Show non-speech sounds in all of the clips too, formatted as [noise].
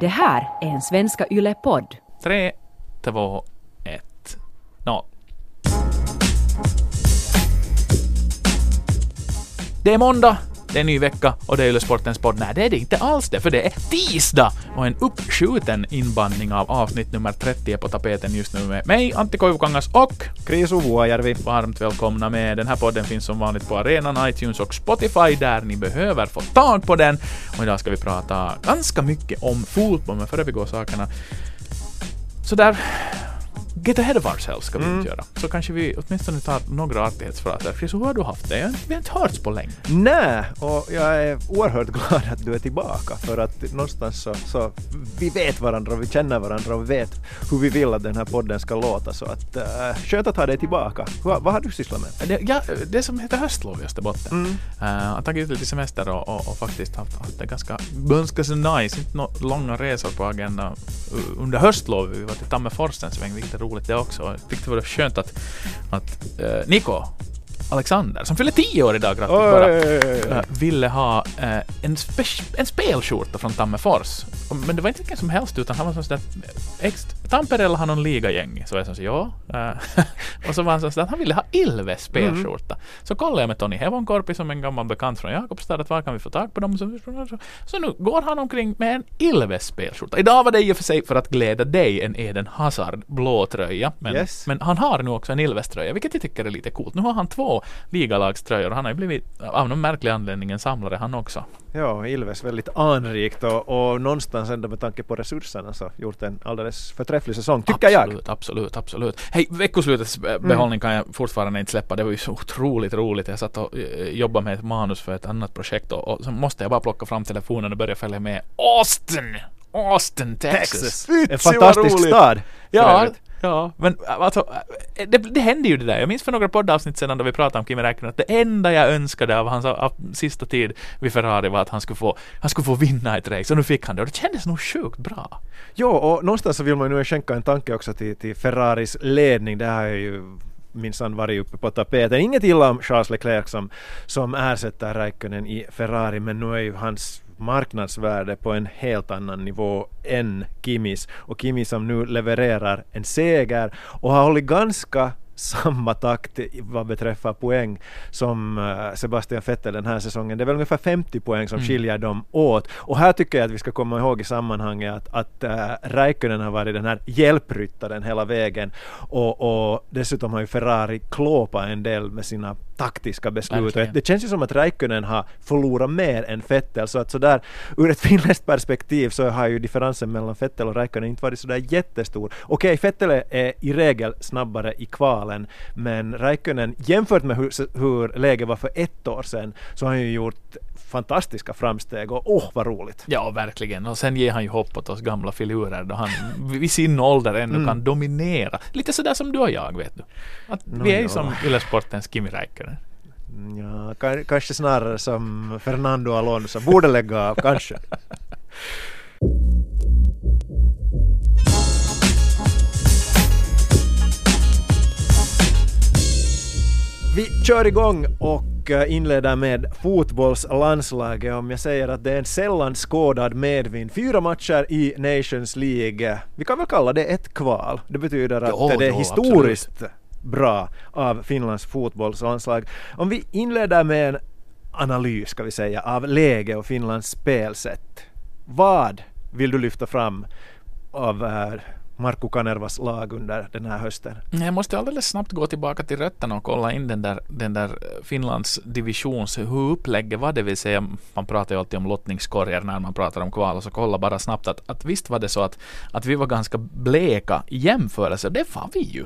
Det här är en Svenska Yle-podd. Tre, två, ett, noll. Det är måndag, det är en ny vecka och det är Yle-sportens podd. Nej, det är det inte alls det, för det är tisdag och en uppskjuten inbandning av avsnitt nummer 30 är på tapeten just nu med mig, Antti Koivukangas och Krisu Vuojärvi. varmt välkomna med. Den här podden finns som vanligt på arenan, iTunes och Spotify där ni behöver få tag på den. Och idag ska vi prata ganska mycket om fotboll, men före vi går sakerna så där Get ahead of ourselves ska vi Mm. inte göra. Så kanske vi åtminstone tar några artighetsfraser. Chris, hur har du haft det? Jag Vi har inte hörts på länge. Nej, och jag är oerhört [laughs] glad att du är tillbaka för att någonstans så, så vi vet varandra vi känner varandra och vi vet hur vi vill att den här podden ska låta så att uh, skönt att ha dig tillbaka. Vad, vad har du sysslat med? Det, ja, det som heter höstlov i Österbotten. Mm. Uh, jag har tagit ut lite semester och, och, och faktiskt haft, haft det ganska, ganska så nice. Inte några långa resor på agendan under höstlovet. Vi var till Tammerfors en sväng, vilket är roligt roligt det också. Jag tyckte det var skönt att, att eh, uh, Niko Alexander, som fyller 10 år idag, grattis bara, äh, ville ha äh, en, spe- en spelskjorta från Tammerfors. Men det var inte vilken som helst utan han var sån där ex- Tampereella har någon ligagäng. Så jag sa ja. äh, [laughs] och så var han så att han ville ha Ilves spelskjorta. Så kollade jag med Tony Hevonkorpi som en gammal bekant från Jakobstad att var kan vi få tag på dem. Så, så, så nu går han omkring med en Ilves spelskjorta. Idag var det i och för sig för att glädja dig en Eden Hazard blå tröja. Men, Yes. men han har nu också en Ilves-tröja, vilket jag tycker är lite coolt. Nu har han två ligalagströjor och han har ju blivit av någon märklig anledning en samlare han också. Ja, Ilves väldigt anrikt och, och någonstans ändå med tanke på resurserna så gjort en alldeles förträfflig säsong, tycker jag. absolut, Absolut, absolut. Hej, veckoslutets eh, behållning kan jag fortfarande inte släppa. Det var ju så otroligt roligt. Jag satt och eh, jobbade med ett manus för ett annat projekt och, och så måste jag bara plocka fram telefonen och börja följa med Austin! Austin, Texas! En Vitsi, vad fantastisk stad. Ja ja, men alltså, det, det hände ju det där. Jag minns för några poddavsnitt sedan då vi pratade om Kimi Räikkönen att det enda jag önskade av hans av sista tid vid Ferrari var att han skulle få, han skulle få vinna ett race och nu fick han det och det kändes nog sjukt bra. Jo, och någonstans så vill man ju nu skänka en tanke också till, till Ferraris ledning. Det här har ju minsann varit uppe på tapeten. Inget illa om Charles Leclerc som, som ersätter Räikkönen i Ferrari, men nu är ju hans marknadsvärde på en helt annan nivå än Kimis. Och Kimi som nu levererar en seger och har hållit ganska samma takt vad beträffar poäng som eh, Sebastian Vettel den här säsongen. Det är väl ungefär 50 poäng som Mm. skiljer dem åt. Och här tycker jag att vi ska komma ihåg i sammanhanget att, att uh, Räikkönen har varit den här hjälpryttaren hela vägen och, och dessutom har ju Ferrari klåpat en del med sina taktiska beslut. Och Det känns ju som att Räikkönen har förlorat mer än Vettel så att sådär ur ett [laughs] finländskt perspektiv så har ju differensen mellan Vettel och Räikkönen inte varit sådär jättestor. Okej, Vettel är, i regel snabbare i kvalen men Räikkönen jämfört med hur, hur läget var för ett år sedan så har han ju gjort fantastiska framsteg och åh vad roligt! Ja, verkligen. Och sen ger han ju hopp åt oss gamla filurer då han vid sin ålder ännu Mm. kan dominera. Lite sådär som du och jag, vet du. Att Nå, vi är ju ja. som Yle-sportens Kimi Räikkönen. Ja, ka- kanske snarare som Fernando Alonso, borde lägga av kanske. Vi kör igång och eh, inleder med fotbollslandslaget. Om jag säger att det är en sällan skådad medvind. Fyra matcher i Nations League. Vi kan väl kalla det ett kval. Det betyder att Jo, det är jo, historiskt bra av Finlands fotbollslandslag. Om vi inleder med en analys, ska vi säga, av läge och Finlands spelsätt. Vad vill du lyfta fram av eh, Markku Kanervas lag under den här hösten? Jag måste alldeles snabbt gå tillbaka till rötterna och kolla in den där, den där eh, Finlands divisions, hur upplägget var, det vill säga man pratar ju alltid om lottningskorgar när man pratar om kval och så kolla bara snabbt att, att visst var det så att, att vi var ganska bleka i jämförelse, det var vi ju.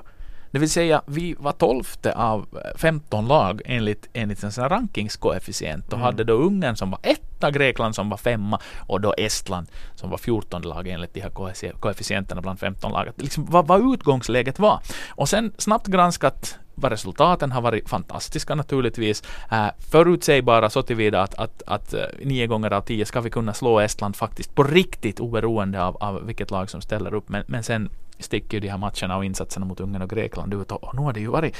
Det vill säga, vi var tolfte av eh, 15 lag enligt, enligt en sån rankingskoefficient och Mm. hade då Ungern som var etta, Grekland som var femma och då Estland som var 14 lag enligt de här koeffici- koefficienterna bland 15 lag. Liksom vad, vad utgångsläget var. Och sen snabbt granskat vad resultaten har varit fantastiska naturligtvis. Äh, förutsägbara så tillvida att, att, att eh, nio gånger av tio ska vi kunna slå Estland faktiskt på riktigt oberoende av, av vilket lag som ställer upp. Men, men sen sticker ju de här matcherna och insatserna mot Ungern och Grekland ut och, och nu har det ju varit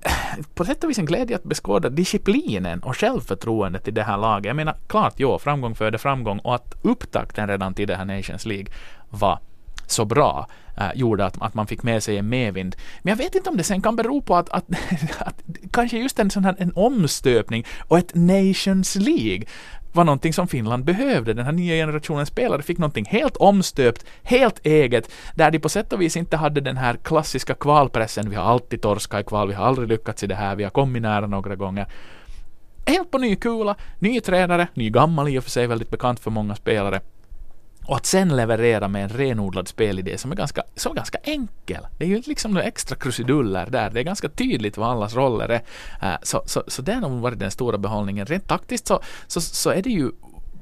eh, på sätt och vis en glädje att beskåda disciplinen och självförtroendet i det här laget. Jag menar, klart, ja, framgång föder framgång och att upptakten redan till det här Nations League var så bra eh, gjorde att, att man fick med sig en medvind. Men jag vet inte om det sen kan bero på att, att, [laughs] att kanske just en sån här en omstöpning och ett Nations League var någonting som Finland behövde. Den här nya generationen spelare fick någonting helt omstöpt, helt eget, där de på sätt och vis inte hade den här klassiska kvalpressen. Vi har alltid torskat i kval, vi har aldrig lyckats i det här, vi har kommit nära några gånger. Helt på ny kula, ny tränare, ny gammal i och för sig, väldigt bekant för många spelare. Och att sen leverera med en renodlad spelidé som är ganska, som är ganska enkel. Det är ju inte liksom några extra krusiduller där. Det är ganska tydligt vad allas roller är. Uh, så, så, så det har nog varit den stora behållningen. Rent taktiskt så, så, så är det ju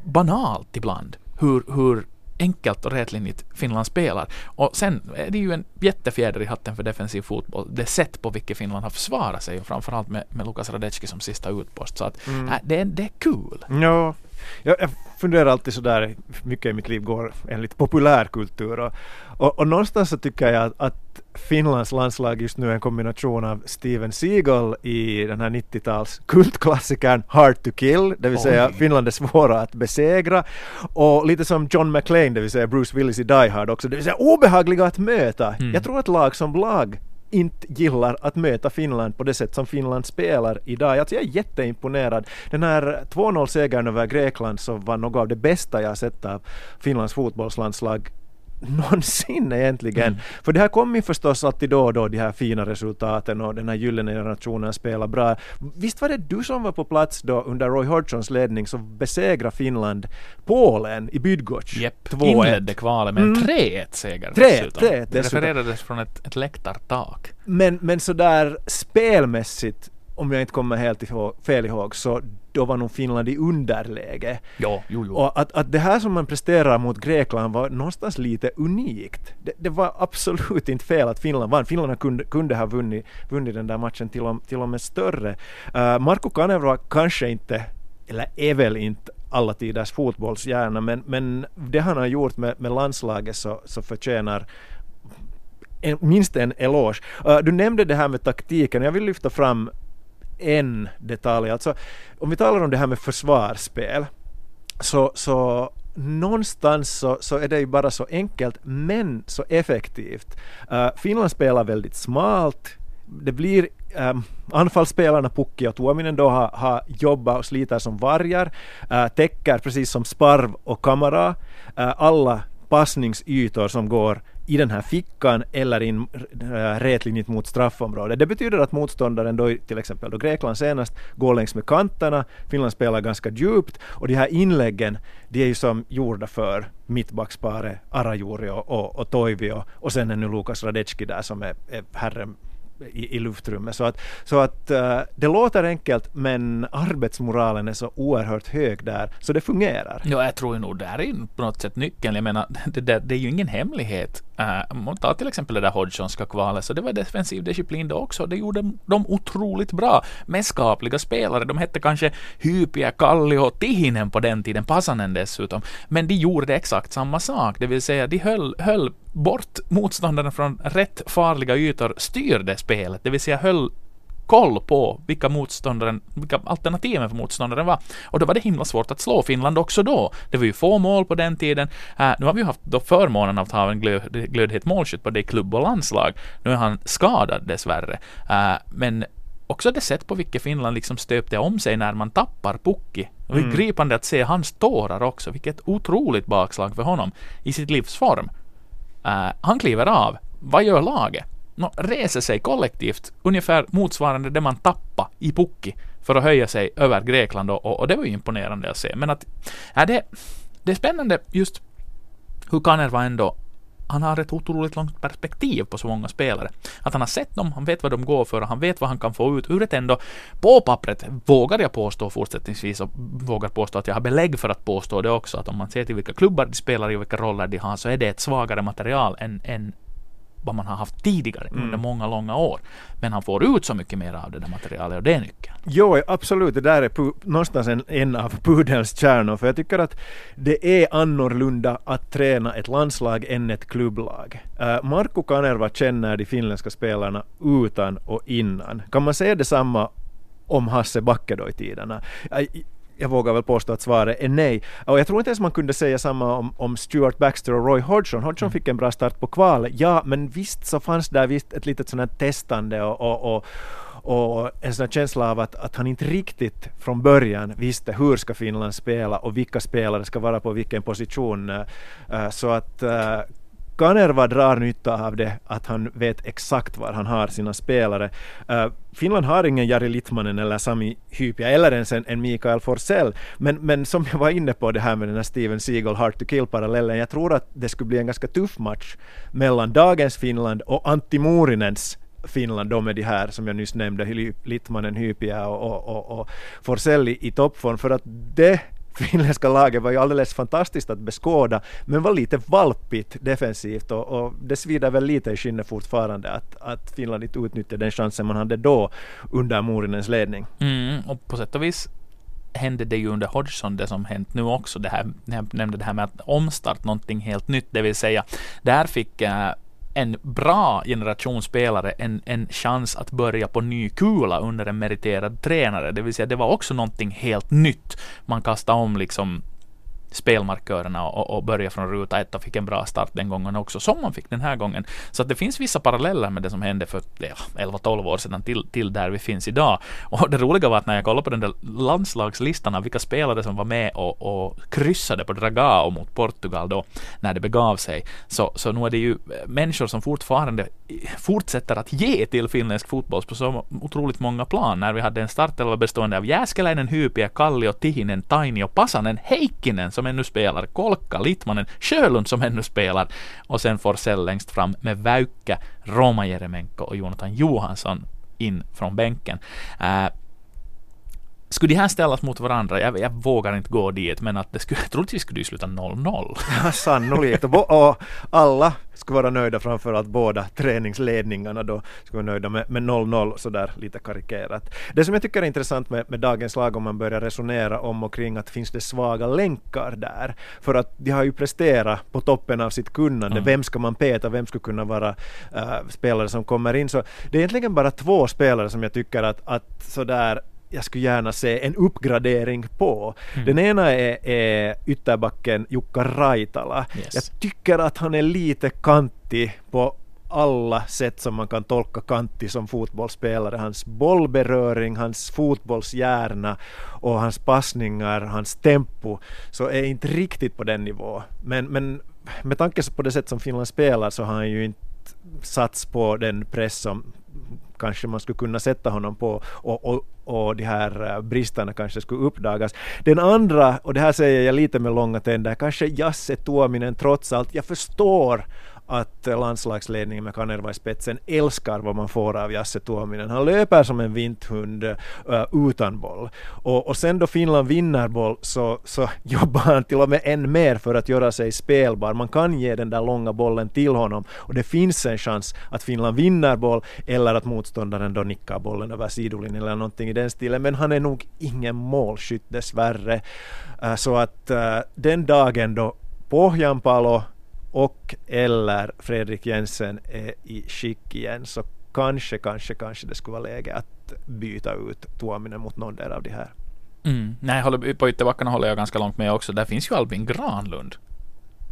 banalt ibland hur, hur enkelt och rätlinjigt Finland spelar. Och sen är det ju en jättefjäder i hatten för defensiv fotboll, det sätt på vilket Finland har försvarat sig och framförallt med, med Lukas Radecki som sista utpost. Så att mm. äh, det, det är kul. Cool. Ja, jag, jag funderar alltid sådär, mycket i mitt liv går enligt populärkultur och, och, och någonstans så tycker jag att, att Finlands landslag just nu är en kombination av Steven Seagal i den här 90-tals kultklassikern Hard to kill, det vill Oj. säga Finland är svåra att besegra, och lite som John McClane, det vill säga Bruce Willis i Die Hard också, det vill säga obehagliga att möta. Mm. Jag tror att lag som lag inte gillar att möta Finland på det sätt som Finland spelar idag. Alltså jag är jätteimponerad. Den här 2-0-segern över Grekland som var något av det bästa jag sett av Finlands fotbollslandslag [laughs] någonsin egentligen. Mm. För det här kommer ju förstås alltid då och då, de här fina resultaten och den här gyllene generationen spelar bra. Visst var det du som var på plats då under Roy Hodgsons ledning som besegrade Finland Polen i Bydgoszcz? Japp, inledde kvalet med en mm. 3-1-seger 3 dessutom. 3 Det refererades från ett, ett läktartak. Men, men sådär spelmässigt om jag inte kommer helt ihåg, fel ihåg, så då var nog Finland i underläge. Ja, jo, jo. Och att, att det här som man presterar mot Grekland var någonstans lite unikt. Det, det var absolut inte fel att Finland vann. Finland kunde, kunde ha vunnit, vunnit den där matchen till och, till och med större. Uh, Marko Kanerva kanske inte, eller är väl inte alla tiders fotbollshjärna, men, men det han har gjort med, med landslaget så, så förtjänar en, minst en eloge. Uh, du nämnde det här med taktiken, jag vill lyfta fram en detalj. Alltså, om vi talar om det här med försvarsspel så, så någonstans så, så är det ju bara så enkelt men så effektivt. Uh, Finland spelar väldigt smalt. Det blir um, anfallsspelarna Pukki och Tuominen då har, har jobbat och sliter som vargar, uh, täcker precis som Sparv och Kamara uh, alla passningsytor som går i den här fickan eller in eh, rätlinjigt mot straffområdet. Det betyder att motståndaren då till exempel då Grekland senast går längs med kanterna, Finland spelar ganska djupt och de här inläggen de är ju som gjorda för mittbacksparet Arajuri och, och, och Toivio och sen är nu Lukas Radecki där som är, är herren i, i luftrummet. Så att, så att uh, det låter enkelt men arbetsmoralen är så oerhört hög där så det fungerar. Ja, jag tror nog det är på något sätt nyckeln. Jag menar, [laughs] det, det, det är ju ingen hemlighet. Uh, man tar till exempel det där Hodgsonska kvalet, så det var defensiv disciplin det också. Det gjorde de otroligt bra med skapliga spelare. De hette kanske Hypia, Kalli och Tihinen på den tiden, Pasanen dessutom. Men de gjorde exakt samma sak, det vill säga de höll, höll bort motståndaren från rätt farliga ytor, styrde spelet, det vill säga höll koll på vilka motståndaren, vilka alternativen för motståndaren var. Och då var det himla svårt att slå Finland också då. Det var ju få mål på den tiden. Uh, nu har vi haft då förmånen att ha en glöd, glödhet målskytt på det klubb och landslag. Nu är han skadad dessvärre. Uh, men också det sätt på vilket Finland liksom stöpte om sig när man tappar Pukki. Det var mm. gripande att se hans tårar också. Vilket otroligt bakslag för honom i sitt livs form. Uh, han kliver av. Vad gör laget? No, reser sig kollektivt, ungefär motsvarande det man tappade i Pukki för att höja sig över Grekland och, och, det var ju imponerande att se. Men att, ja, det, det är spännande just hur Kanerva ändå han har ett otroligt långt perspektiv på så många spelare. Att han har sett dem, han vet vad de går för och han vet vad han kan få ut ur ett ändå, på pappret vågar jag påstå fortsättningsvis och vågar påstå att jag har belägg för att påstå det också, att om man ser till vilka klubbar de spelar i och vilka roller de har så är det ett svagare material än, än vad man har haft tidigare Mm. under många, långa år. Men han får ut så mycket mer av det där materialet och det är nyckeln. Jo, absolut. Det där är någonstans en, en av pudelns kärnor. För jag tycker att det är annorlunda att träna ett landslag än ett klubblag. Uh, Markku Kanerva känner de finländska spelarna utan och innan. Kan man säga detsamma om Hasse Backe då i tiderna? Jag, vågar väl påstå att svaret är nej. Och jag tror inte ens man kunde säga samma om, om Stuart Baxter och Roy Hodgson. Hodgson fick en bra start på kvalet, ja, men visst så fanns där visst ett litet sånt här testande och, och, och och en sån känsla av att, att han inte riktigt från början visste hur ska Finland spela och vilka spelare ska vara på vilken position. Uh, så att uh, Kanerva drar nytta av det, att han vet exakt var han har sina spelare. Uh, Finland har ingen Jari Litmanen eller Sami Hypia eller ens en, en Mikael Forsell. Men, men som jag var inne på det här med den här Steven Seagal Hard to Kill-parallellen, jag tror att det skulle bli en ganska tuff match mellan dagens Finland och Antti Muurinens Finland, de är de här som jag nyss nämnde, Littmanen, Hypia och, och, och, och Forsell i, i toppform, för att det finländska laget var ju alldeles fantastiskt att beskåda, men var lite valpigt defensivt och, och det svider väl lite i skinnet fortfarande att, att Finland inte utnyttjade den chansen man hade då under Morinens ledning. Mm, och på sätt och vis hände det ju under Hodgson det som hänt nu också. Det här, jag nämnde det här med att omstart någonting helt nytt, det vill säga där fick äh, en bra generationsspelare en, en chans att börja på ny kula under en meriterad tränare. Det vill säga det var också någonting helt nytt. Man kastade om liksom spelmarkörerna och, och börja från ruta ett och fick en bra start den gången också, som man fick den här gången. Så att det finns vissa paralleller med det som hände för ja, 11-12 år sedan till, till där vi finns idag. Och det roliga var att när jag kollade på den där landslagslistan av vilka spelare som var med och, och kryssade på Dragao mot Portugal då, när det begav sig, så, så nu är det ju människor som fortfarande fortsätter att ge till finländsk fotboll på så otroligt många plan. När vi hade en startelva bestående av Jääskeläinen, Hyypiä, Kallio, Tihinen, Tainio, Pasanen, Heikkinen som ännu spelar, Kolka, Littmanen, Sjölund som ännu spelar och sen Forsell längst fram med Väykkä, Roma Jeremenko och Jonathan Johansson in från bänken. Uh, skulle de här ställas mot varandra, jag, jag, vågar inte gå dit, men att det skulle, troligtvis skulle det sluta 0-0. Ja, sannolikt. Och, alla skulle vara nöjda framförallt båda träningsledningarna då skulle vara nöjda med, med 0-0 sådär lite karikerat. Det som jag tycker är intressant med, med dagens lag om man börjar resonera om och kring att finns det svaga länkar där? För att de har ju presterat på toppen av sitt kunnande. Mm. Vem ska man peta? Vem skulle kunna vara uh, spelare som kommer in? Så det är egentligen bara två spelare som jag tycker att, att sådär jag skulle gärna se en uppgradering på. Mm. Den ena är, är ytterbacken Jukka Raitala. Yes. Jag tycker att han är lite kantig på alla sätt som man kan tolka kantig som fotbollsspelare. Hans bollberöring, hans fotbollshjärna och hans passningar, hans tempo så är inte riktigt på den nivån. Men, men med tanke på det sätt som Finland spelar så har han ju inte sats på den press som kanske man skulle kunna sätta honom på och, och, och de här eh, bristerna kanske skulle uppdagas. Den andra, och det här säger jag lite med långa tänder, kanske Jasse Tuominen trots allt. Jag förstår att eh, landslagsledningen med Kanerva i spetsen älskar vad man får av Jasse Tuominen. Han löper som en vinthund uh, utan boll. Och, och sen då Finland vinner boll så, så [laughs] jobbar han till och med än mer för att göra sig spelbar. Man kan ge den där långa bollen till honom och det finns en chans att Finland vinner boll eller att motståndaren då nickar bollen över sidolinjen eller någonting i den stilen. Men han är nog ingen målskytt dessvärre. Uh, så att uh, den dagen då Pohjanpalo och eller Fredrik Jensen är i skick igen så kanske, kanske, kanske det skulle vara läge att byta ut Tuominen mot någon där av de här. Mm. Nej, på ytterbackarna håller jag ganska långt med också. Där finns ju Albin Granlund.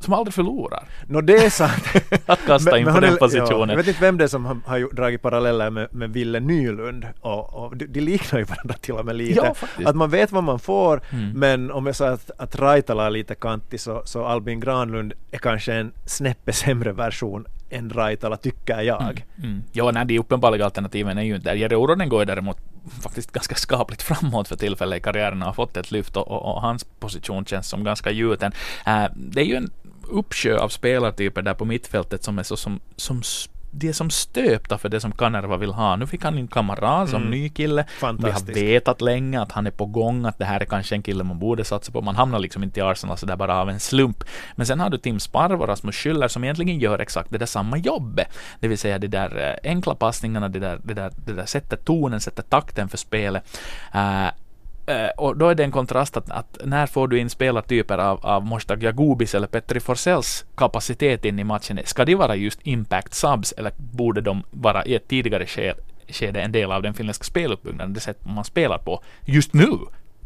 Som aldrig förlorar. Nå no, det är sant. [laughs] att kasta in men, på den positionen. Ja, jag vet inte vem det är som har, har dragit paralleller med, med Ville Nylund. Och, och de, de, liknar ju varandra till och med lite. Ja, att man vet vad man får, mm. men om jag sa att, att Raitala är lite kantig så, så Albin Granlund är kanske en snäppe sämre version än Raitala, tycker jag. Mm. Mm. Ja, nej, de uppenbara alternativen är ju inte där. Jere Uronen går däremot faktiskt ganska skapligt framåt för tillfället i karriären och har fått ett lyft och, och, och hans position känns som ganska gjuten. Uh, det är ju en uppsjö av spelartyper där på mittfältet som är så som, som de är som stöpta för det som Kanerva vill ha. Nu fick han en kamrat som Mm. ny kille. Vi har vetat länge att han är på gång, att det här är kanske en kille man borde satsa på. Man hamnar liksom inte i Arsenal så där bara av en slump. Men sen har du Tim Sparv och Rasmus Schüller som egentligen gör exakt det där samma jobbet. Det vill säga de där eh, enkla passningarna, det där, det där, det där sätter tonen, sätter takten för spelet. Eh, Eh, och då är det en kontrast att, att när får du in spelartyper av, av Moshtag Jagubis eller Petri Forsells kapacitet in i matchen? Ska de vara just impact subs eller borde de vara i ett tidigare skede, en del av den finländska speluppbyggnaden, det sätt man spelar på just nu?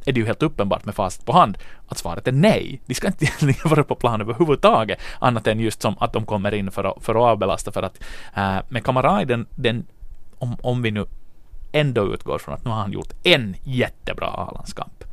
är det ju helt uppenbart med fast på hand att svaret är nej. De ska inte [laughs] egentligen vara på plan överhuvudtaget, annat än just som att de kommer in för att, för att avbelasta för att äh, med Kamara den, den om, om vi nu ändå utgår från att nu har han gjort en jättebra A-landskamp.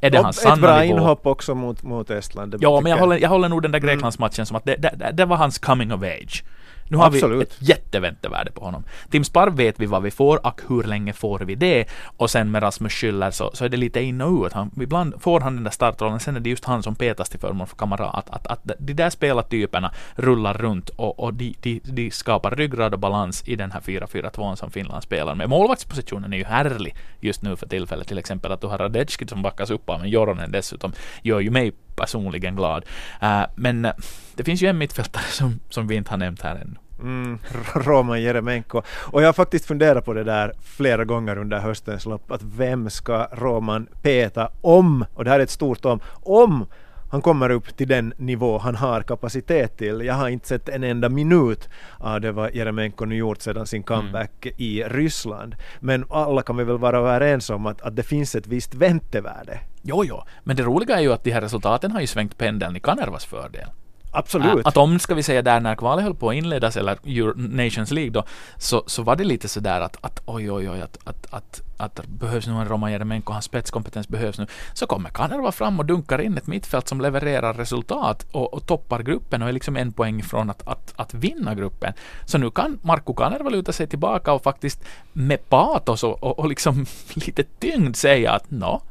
Är det Och hans ett sanna bra nivå? inhopp också mot, mot Estland. Ja, men jag håller, jag håller nog den där Greklandsmatchen som att det, det, det var hans coming of age. Nu har Absolut. vi ett jätteväntevärde på honom. Tim Sparv vet vi vad vi får och hur länge får vi det. Och sen med Rasmus Schüller så, så är det lite in och ut. Han, ibland får han den där startrollen, sen är det just han som petas till förmån för Kamara. Att, att, att de där spelartyperna rullar runt och, och de, de, de skapar ryggrad och balans i den här 4-4-2 som Finland spelar med. Målvaktspositionen är ju härlig just nu för tillfället. Till exempel att du har Radetski som backas upp av en Joronen dessutom gör ju mig personligen glad. Eh, men eh, det finns ju en mittfältare [laughs] som, som vi inte har nämnt här ännu. Mm, [laughs] Roman Jeremenko. Och jag har faktiskt funderat på det där flera gånger under höstens lopp, att vem ska Roman peta om, och det här är ett stort om, om han kommer upp till den nivå han har kapacitet till. Jag har inte sett en enda minut av det vad Jeremenko nu gjort sedan sin comeback i Ryssland. Men alla kan vi väl vara överens om att, att det finns ett visst väntevärde. Jo, jo, men det roliga är ju att de här resultaten har ju svängt pendeln i Kanervas fördel. Absolut. Att om, ska vi säga där när kvalet höll på att inledas, eller Euro- Nations League då, så, så var det lite sådär att, att oj, oj, oj, att, att, att, att behövs nu en Roman Jeremenko, hans spetskompetens behövs nu. Så kommer Kanerva fram och dunkar in ett mittfält som levererar resultat och, och toppar gruppen och är liksom en poäng från att, att, att vinna gruppen. Så nu kan Marko Kanerva luta sig tillbaka och faktiskt med patos och, och, och liksom [laughs] lite tyngd säga att nå,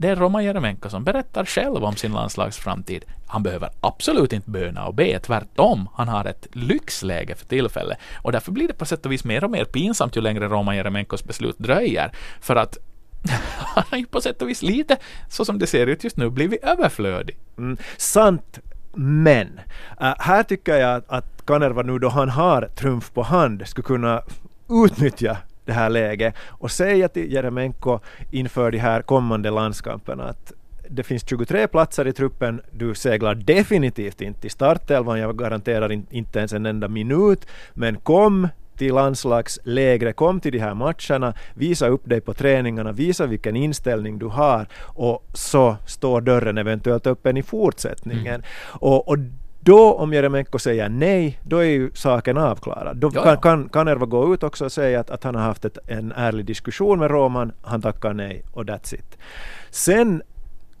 det är Roman Jeremenko som berättar själv om sin landslagsframtid. Han behöver absolut inte böna och be, tvärtom. Han har ett lyxläge för tillfället. Och därför blir det på sätt och vis mer och mer pinsamt ju längre Roman Jeremenkos beslut dröjer. För att [laughs] han har ju på sätt och vis lite, så som det ser ut just nu, blivit överflödig. Mm, sant, men äh, här tycker jag att, att Kanerva nu då han har trumf på hand skulle kunna utnyttja det här läget och säga till Jeremenko inför de här kommande landskamperna att det finns 23 platser i truppen, du seglar definitivt inte i startelvan, jag garanterar in, inte ens en enda minut, men kom till landslagslägre, kom till de här matcherna, visa upp dig på träningarna, visa vilken inställning du har. Och så står dörren eventuellt öppen i fortsättningen. Och, och då om Jeremenko säger nej, då är ju saken avklarad. Då Ja, kan, kan Kanerva gå ut också och säga att, att han har haft ett, en ärlig diskussion med Roman, han tackar nej och that's it. Sen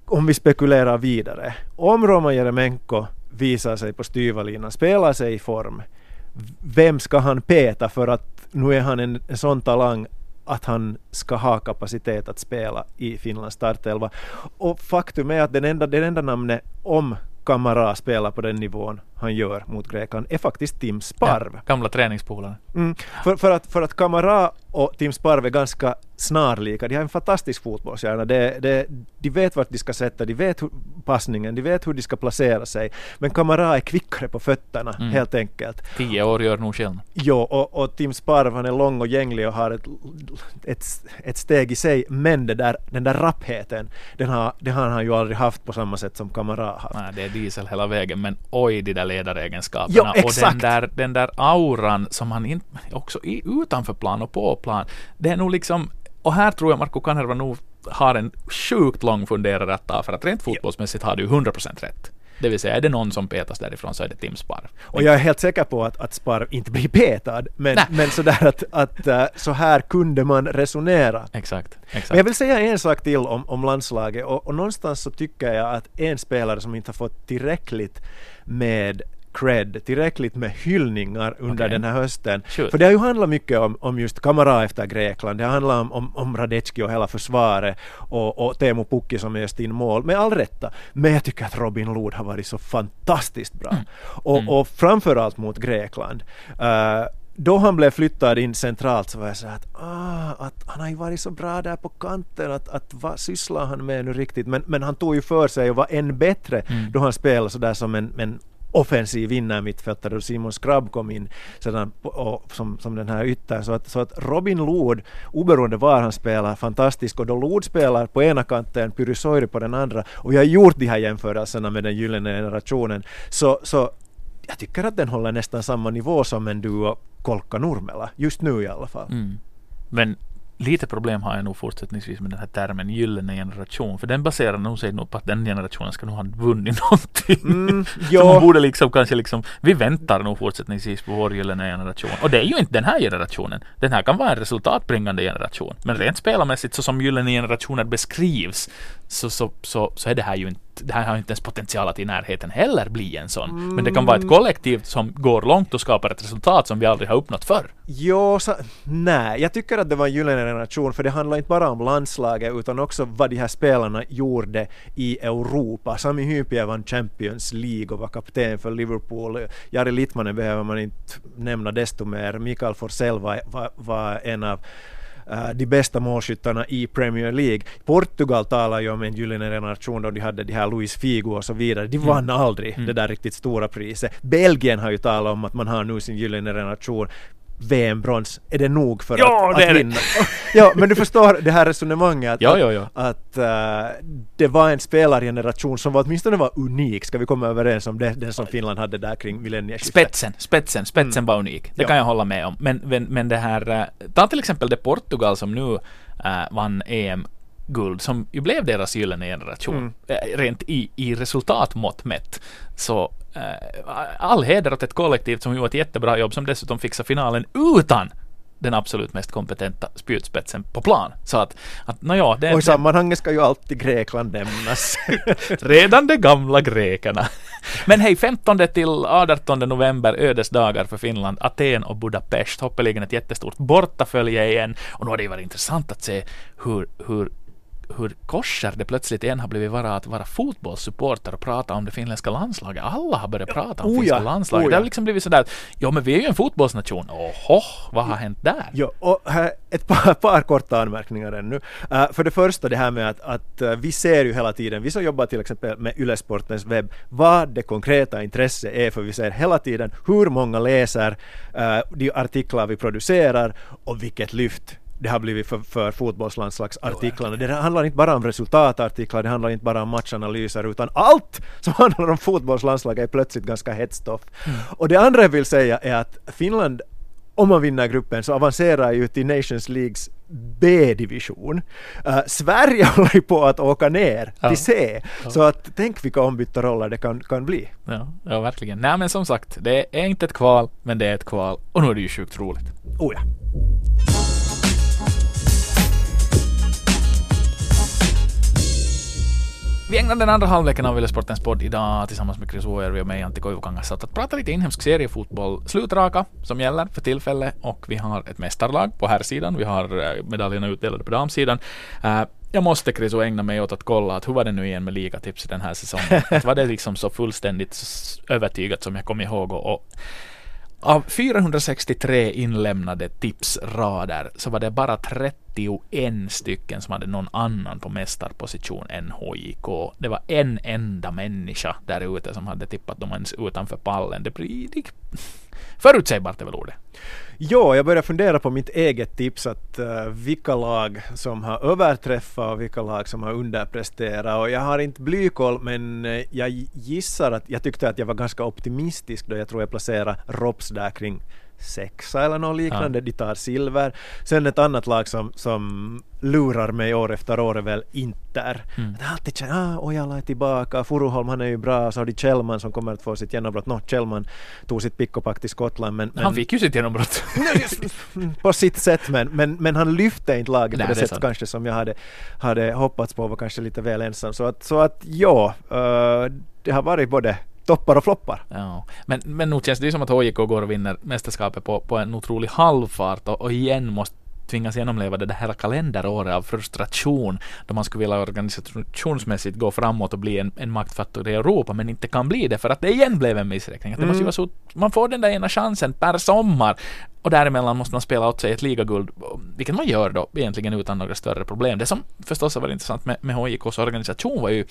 om vi spekulerar vidare, om Roman Jeremenko visar sig på styva linan, spelar sig i form, vem ska han peta för att nu är han en, en sån talang att han ska ha kapacitet att spela i Finlands startelva. Och faktum är att den enda, den enda namnet om Kamara spelar på den nivån han gör mot Grekland är faktiskt Tim Sparv. Ja, gamla träningspolare. Mm. För, för, att, för att Kamara och Tim Sparv är ganska snarlika. De har en fantastisk fotbollshjärna. Det, det, de vet vart de ska sätta, de vet hur, passningen, de vet hur de ska placera sig. Men Kamara är kvickare på fötterna, Mm. helt enkelt. Tio år gör nog skillnad. Jo, och, och Tim Sparv han är lång och gänglig och har ett, ett, ett steg i sig. Men det där, den där rappheten, den har, den har han ju aldrig haft på samma sätt som Kamara har haft. Nej, det är diesel hela vägen, men oj de där ledaregenskaperna. Jo, och den där, den där auran som han inte, också i, utanför plan och på plan. Det är nog liksom, och här tror jag Marko Kanerva nog har en sjukt lång funderare att ta, för att rent fotbollsmässigt har du 100% rätt. Det vill säga, är det någon som petas därifrån så är det Tim Sparv. Och jag är helt säker på att, att Sparv inte blir petad. Men, men sådär att, att äh, så här kunde man resonera. Exakt, exakt. Men jag vill säga en sak till om, om landslaget och, och någonstans så tycker jag att en spelare som inte har fått tillräckligt med cred, tillräckligt med hyllningar under Okej. den här hösten. Shoot. För det har ju handlat mycket om, om just Kamara efter Grekland, det har handlat om, om, om Radetski och hela försvaret och, och Teemu Pukki som är just in mål, med all rätta. Men jag tycker att Robin Lod har varit så fantastiskt bra. Och, och framförallt mot Grekland. Eh, då han blev flyttad in centralt så var jag så att, ah, att han har ju varit så bra där på kanten, att, att vad sysslar han med nu riktigt? Men, men han tog ju för sig och var än bättre då han spelade sådär som en, en offensiv innermittfältare och Simon Skrabb kom in sedan på, och, som, som den här ytter. Så att, så att Robin Lod, oberoende var han spelar, fantastisk. Och då Lod spelar på ena kanten, Pyry Soiri på den andra. Och vi har gjort de här jämförelserna med den gyllene generationen. Så, så jag tycker att den håller nästan samma nivå som en duo Kolka Nurmela, just nu i alla fall. Mm. Men lite problem har jag nog fortsättningsvis med den här termen gyllene generation. För den baserar nog sig nog på att den generationen ska nog ha vunnit [laughs] någonting. Mm, Så man ja, borde liksom kanske liksom, vi väntar nog fortsättningsvis på vår gyllene generation. Och det är ju inte den här generationen. Den här kan vara en resultatbringande generation. Men rent spelarmässigt så som gyllene generationer beskrivs så, så, så, så är det här ju inte, det här har inte ens potential att i närheten heller bli en sån. Men det kan vara ett kollektiv som går långt och skapar ett resultat som vi aldrig har uppnått förr. Jo, så, nej, jag tycker att det var en gyllene generation för det handlar inte bara om landslaget utan också vad de här spelarna gjorde i Europa. Sami Hypie vann Champions League och var kapten för Liverpool. Jari Littmanen behöver man inte nämna desto mer. Mikael Forsell var, var, var en av de bästa målskyttarna i Premier League. Portugal talar ju om en gyllene generation då de hade de här Luis Figo och så vidare. De vann aldrig det där riktigt stora priset. Belgien har ju talat om att man har nu sin gyllene generation. VM-brons, är det nog för Ja, att, det att vinna? [laughs] ja, men du förstår det här resonemanget att, Ja, ja, ja. att eh, det var en spelargeneration som var, åtminstone var unik. Ska vi komma överens om det? Den som Finland hade där kring millennieskiftet. Spetsen, spetsen, spetsen var unik. Det kan jag hålla med om. Men, men, men det här, eh, ta till exempel det Portugal som nu äh, vann EM guld som ju blev deras gyllene generation. Mm. Rent i, i resultatmått mätt. Så all heder åt ett kollektiv som gjorde ett jättebra jobb som dessutom fixade finalen utan den absolut mest kompetenta spjutspetsen på plan. Så att, att nåja, det, Och i sammanhanget ska ju alltid Grekland nämnas. [laughs] Redan de gamla grekerna. Men hej, 15 till 18 november, ödesdagar för Finland, Aten och Budapest. Hoppeligen ett jättestort bortafölje igen. Och nu har det ju varit intressant att se hur, hur hur korsar det plötsligt igen har blivit vara att vara fotbollssupporter och prata om det finländska landslaget. Alla har börjat prata om Oh finska ja, landslaget. oh Det ja. har liksom blivit sådär, ja men vi är ju en fotbollsnation. Oho, vad har hänt där? Ja, och här, ett par, par korta anmärkningar ännu. Uh, för det första det här med att, att uh, vi ser ju hela tiden, vi som jobbar till exempel med Ylesportens webb, vad det konkreta intresset är, för vi ser hela tiden hur många läser uh, de artiklar vi producerar och vilket lyft det har blivit för, för fotbollslandslagsartiklarna. Det handlar inte bara om resultatartiklar, det handlar inte bara om matchanalyser, utan allt som [laughs] handlar om fotbollslandslaget är plötsligt ganska hett stoff. Och det andra jag vill säga är att Finland om man vinner gruppen så avancerar ju till Nations Leagues B-division. Uh, Sverige [laughs] håller ju på att åka ner Ja. till C. Så att tänk vilka ombytta roller det kan, kan bli. Ja, ja, verkligen. Nej men som sagt, det är inte ett kval, men det är ett kval. Och nu är det ju sjukt roligt. Oh ja. Vi ägnar den andra halvleken av Yle Sportens podd idag tillsammans med Chris Oervi och mig Antti Koivukangas åt att prata lite inhemsk seriefotboll. Slutraka som gäller för tillfället och vi har ett mästarlag på här sidan. Vi har eh, medaljerna utdelade på damsidan. Eh, jag måste Chris och ägna mig åt att kolla att hur var det nu igen med ligatips den här säsongen? [laughs] att var det liksom så fullständigt övertygat som jag kom ihåg och, och av 463 inlämnade tipsrader så var det bara 31 stycken som hade någon annan på mästarposition än HJK. Det var en enda människa där ute som hade tippat dem ens utanför pallen. Det blir förutsägbart är väl ordet. Ja, jag börjar fundera på mitt eget tips att uh, vilka lag som har överträffat och vilka lag som har underpresterat och jag har inte blykoll men eh, jag gissar att jag tyckte att jag var ganska optimistisk då jag tror jag placerade Rops där kring sexa eller något liknande, de tar silver. Sen ett annat lag som, som lurar mig år efter år är väl Inter. Mm. Har alltid känt, ah, Ojala är tillbaka, Furuholm han är ju bra, så har de Kjellman som kommer att få sitt genombrott. Nå, Kjellman tog sitt pick och pack till Skottland men, men Han fick ju sitt genombrott. [laughs] på sitt sätt men, men, men han lyfte inte laget Nej, på det, det sätt kanske som jag hade, hade hoppats på var kanske lite väl ensam. Så att, så att ja, eh, det har varit både toppar och floppar. Ja. Men, men nog känns det ju som att HJK går och vinner mästerskapet på, på en otrolig halvfart och, och igen måste tvingas genomleva det här kalenderåret av frustration då man skulle vilja organisationsmässigt gå framåt och bli en, en maktfaktor i Europa men inte kan bli det för att det igen blev en missräkning. Att det måste mm. vara så, man får den där ena chansen per sommar och däremellan måste man spela åt sig ett ligaguld, vilket man gör då egentligen utan några större problem. Det som förstås har varit intressant med, med HJKs organisation var ju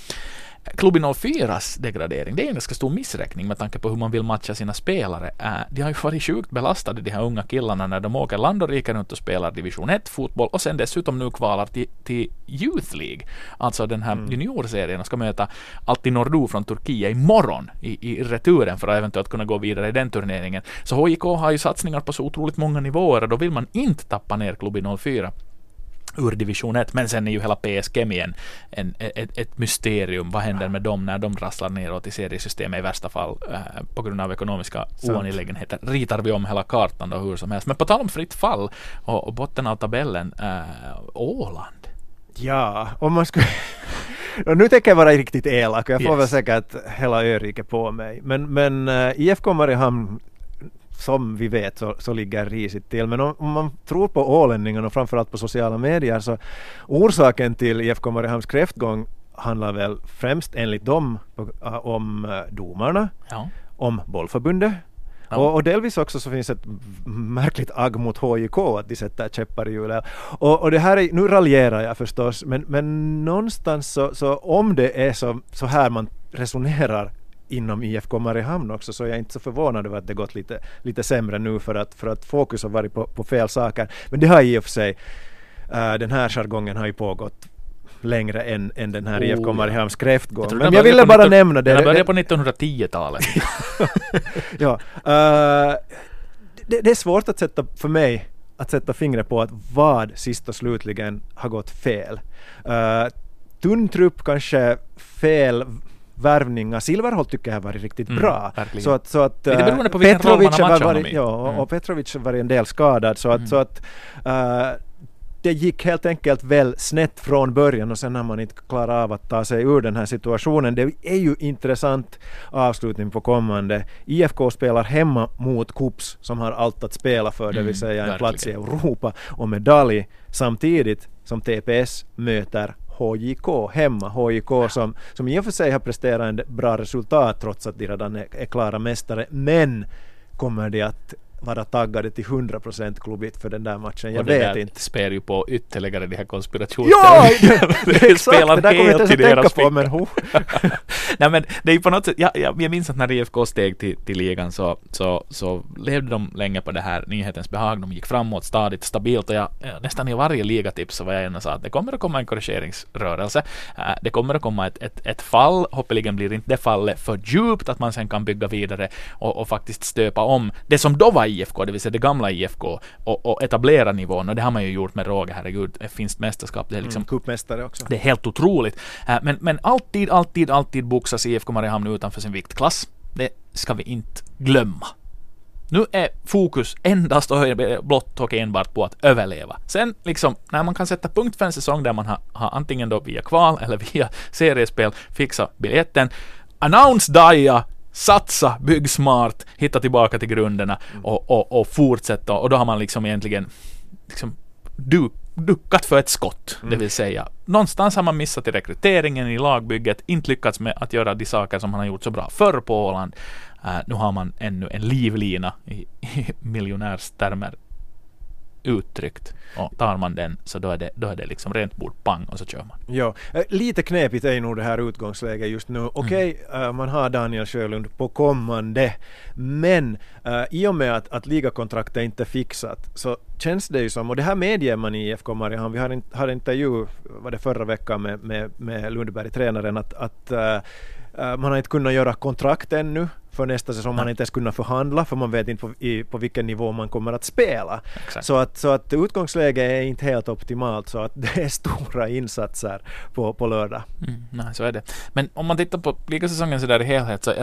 Klubben 04s degradering, det är en ganska stor missräkning med tanke på hur man vill matcha sina spelare. Äh, de har ju varit sjukt belastade de här unga killarna när de åker land och rike runt och spelar division 1 fotboll och sen dessutom nu kvalar till, till Youth League, alltså den här mm. juniorserien och ska möta Alti Nordu från Turkiet imorgon i, i returen för att eventuellt kunna gå vidare i den turneringen. Så HIK har ju satsningar på så otroligt många nivåer och då vill man inte tappa ner klubben 04 ur division 1. Men sen är ju hela PS Kemi en, ett, ett, mysterium. Vad händer med dem när de rasslar neråt i seriesystemet i värsta fall äh, på grund av ekonomiska oangelägenheter. Ritar vi om hela kartan då hur som helst. Men på tal om fritt fall och, och botten av tabellen, äh, Åland. Ja, om man skulle... [laughs] Och nu tänker jag vara riktigt elak och jag får yes. väl säkert hela öriket på mig. Men, men uh, äh, IFK Mariehamn som vi vet så, så ligger risigt till. Men om, om, man tror på ålänningarna och framförallt på sociala medier så orsaken till IFK Mariehamns kräftgång handlar väl främst enligt dem om uh, domarna, ja. om bollförbundet Ja. Och, och, delvis också så finns ett märkligt agg mot HJK att de sätter käppar i hjulet. Och, och det här är, nu raljerar jag förstås, men, men någonstans så, så om det är så, så här man resonerar inom IFK Mariehamn också så jag är inte så förvånad över att det gått lite, lite sämre nu för att, för att fokus har varit på, på fel saker. Men det har i och för sig, uh, den här jargongen har ju pågått längre än, än den här oh, IFK Mariehamns kräftgång. Men jag ville bara 19, nämna det. Den började på 1910-talet. [laughs] ja, uh, det, det, är svårt att sätta, för mig, att sätta fingret på att vad sist och slutligen har gått fel. Uh, tunn trupp, kanske fel värvningar. Silverholt tycker jag har varit riktigt mm, bra. Verkligen. Så att, så att uh, Petrovic har varit, ja, mm. och Petrovic har varit en del skadad så att, mm. så att uh, det gick helt enkelt väl snett från början och sen har man inte klarat av att ta sig ur den här situationen. Det är ju intressant avslutning på kommande. IFK spelar hemma mot KUPS som har allt att spela för, det vill mm, säga en plats i Europa och medalj samtidigt som TPS möter HJK hemma. HJK som, som i och för sig har presterat en bra resultat trots att de redan är, är klara mästare. Men kommer de att vara taggade till 100% klubbigt för den där matchen. Jag vet inte. spär ju på ytterligare de här konspirationsteorierna. Ja! [laughs] det, exakt! Det där kommer jag inte att tänka på men ho. [laughs] Nej men det är ju på något sätt, ja, ja, jag minns att när IFK steg till, till ligan så, så, så levde de länge på det här nyhetens behag. De gick framåt stadigt, stabilt och jag, nästan i varje ligatips så var jag gärna sa att det kommer att komma en korrigeringsrörelse. Uh, det kommer att komma ett, ett, ett fall, hoppeligen blir inte det fallet för djupt att man sen kan bygga vidare och, och faktiskt stöpa om det som då var IFK, det vill säga det gamla IFK, och, och etablera nivån. Och det har man ju gjort med råge, herregud. Ett finskt mästerskap. Det är liksom... Mm, Cupmästare också. Det är helt otroligt. Äh, men, men alltid, alltid, alltid boxas IFK Mariehamn utanför sin viktklass. Det ska vi inte glömma. Nu är fokus endast och blott och enbart på att överleva. Sen liksom, när man kan sätta punkt för en säsong där man har, har antingen då via kval eller [laughs] via seriespel fixat biljetten, announce Daia satsa, bygg smart, hitta tillbaka till grunderna mm. och, och, och fortsätta. Och då har man liksom egentligen liksom du, duckat för ett skott, mm. det vill säga någonstans har man missat i rekryteringen, i lagbygget, inte lyckats med att göra de saker som man har gjort så bra förr på Åland. Uh, nu har man ännu en livlina i, i miljonärstermer uttryckt. Och tar man den så då är det, då är det liksom rent bord pang och så kör man. Ja, eh, lite knepigt är nog det här utgångsläget just nu. Okej, okay, mm. uh, man har Daniel Sjölund på kommande, men uh, i och med att, att ligakontraktet inte är fixat så känns det ju som, och det här medger man i IFK Mariehamn, vi en, har en intervju, var det förra veckan med, med, med Lundberg, tränaren, att, att uh, man har inte kunnat göra kontrakt ännu för nästa säsong. Man har inte ens kunnat förhandla för man vet inte på, i, på vilken nivå man kommer att spela. Så att, så att utgångsläget är inte helt optimalt så att [laughs] det är stora insatser på, på lördag. Mm, nej, så är det. Men om man tittar på ligasäsongen sådär i helhet så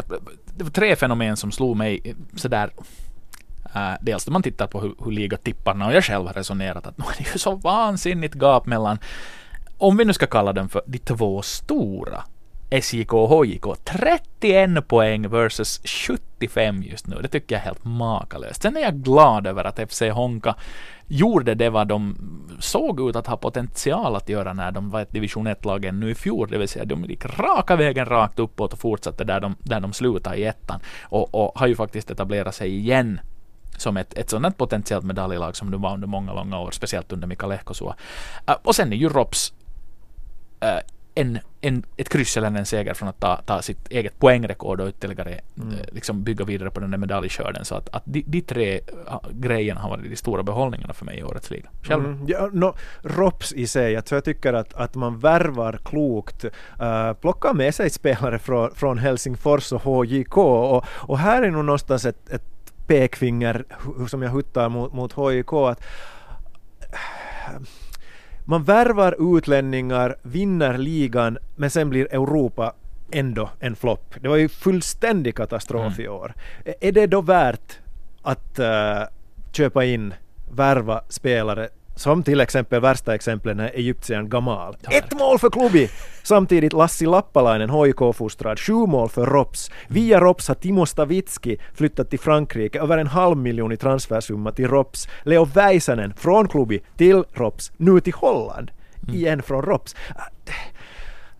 det var tre fenomen som slog mig sådär Uh, dels när man tittar på hur, hur ligatipparna och jag själv har resonerat att nu är det ju så vansinnigt gap mellan, om vi nu ska kalla dem för de två stora SJK HJK 31 poäng versus 75 just nu. Det tycker jag är helt makalöst. Sen är jag glad över att FC Honka gjorde det vad de såg ut att ha potential att göra när de var ett division 1-lag ännu i fjol, det vill säga de gick raka vägen rakt uppåt och fortsatte där de, där de slutade i ettan och, och har ju faktiskt etablerat sig igen som ett, ett sådant potentiellt medaljlag som de var under många, långa år, speciellt under Mika Lehkosua. Äh, och sen är ju Rops äh, en, en, ett kryss eller en seger från att ta, ta sitt eget poängrekord och ytterligare mm. Eh, liksom bygga vidare på den där medaljskörden. Så att, att de, de tre grejerna har varit de stora behållningarna för mig i årets liga. Själv? Mm, ja, no, ROPS i sig, jag, jag tycker att, att man värvar klokt, uh, plockar med sig spelare från, från Helsingfors och HJK och, och här är nog någonstans ett, ett pekfinger som jag huttar mot, mot HJK att man värvar utlänningar, vinner ligan, men sen blir Europa ändå en flopp. Det var ju fullständig katastrof mm. i år. Är det då värt att uh, köpa in, värva spelare som till exempel värsta exemplen är egyptiern Gamal. Ett mål för Klubi! Samtidigt Lassi Lappalainen, HIK-fostrad, sju mål för Rops. Via Rops har Timo Stavitski flyttat till Frankrike, över en halv miljon i transfersumma till Rops. Leo Väisänen från Klubi till Rops, nu till Holland. Mm. Igen från Rops.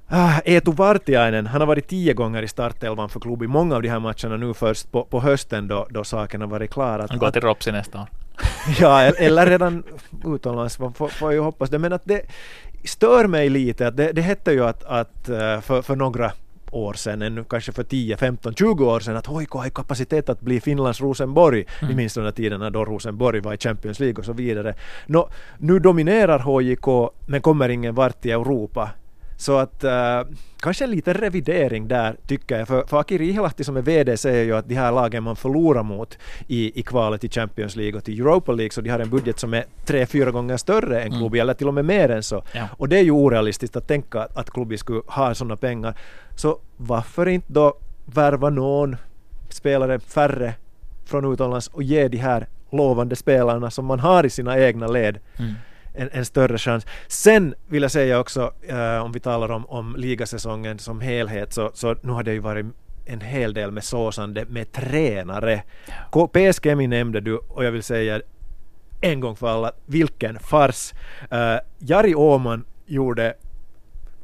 Ah, Eetu Vartiainen, han har varit tio gånger i startelvan för klubben. Många av de här matcherna nu först på, på hösten då, då saken har varit klar. han går till Ropsi nästa år. [laughs] ja, eller redan utomlands, man får, får ju hoppas det. Men att det stör mig lite, att det, det hette ju att, att eh, för, för några år sedan, ännu kanske för 10, 15, 20 år sedan att HIK har kapacitet att bli Finlands Rosenborg. Mm. Ni minns de där tiderna då Rosenborg var i Champions League och så vidare. Nå, nu dominerar HIK men kommer ingen vart i Europa. Så att uh, kanske en liten revidering där tycker jag. För, för Aki Riihelahti som är VD säger ju att de här lagen man förlorar mot i, i kvalet till Champions League och till Europa League så de har en budget som är tre, fyra gånger större än klubben mm. eller till och med mer än så. Ja. Och det är ju orealistiskt att tänka att, att klubben skulle ha sådana pengar. Så varför inte då värva någon spelare färre från utomlands och ge de här lovande spelarna som man har i sina egna led mm en, en, större chans. Sen vill jag säga också, uh, om vi talar om, om ligasäsongen som helhet, så, så nu har det ju varit en hel del med såsande med tränare. PSG nämnde du och jag vill säga en gång för alla, vilken fars. Uh, Jari Åman gjorde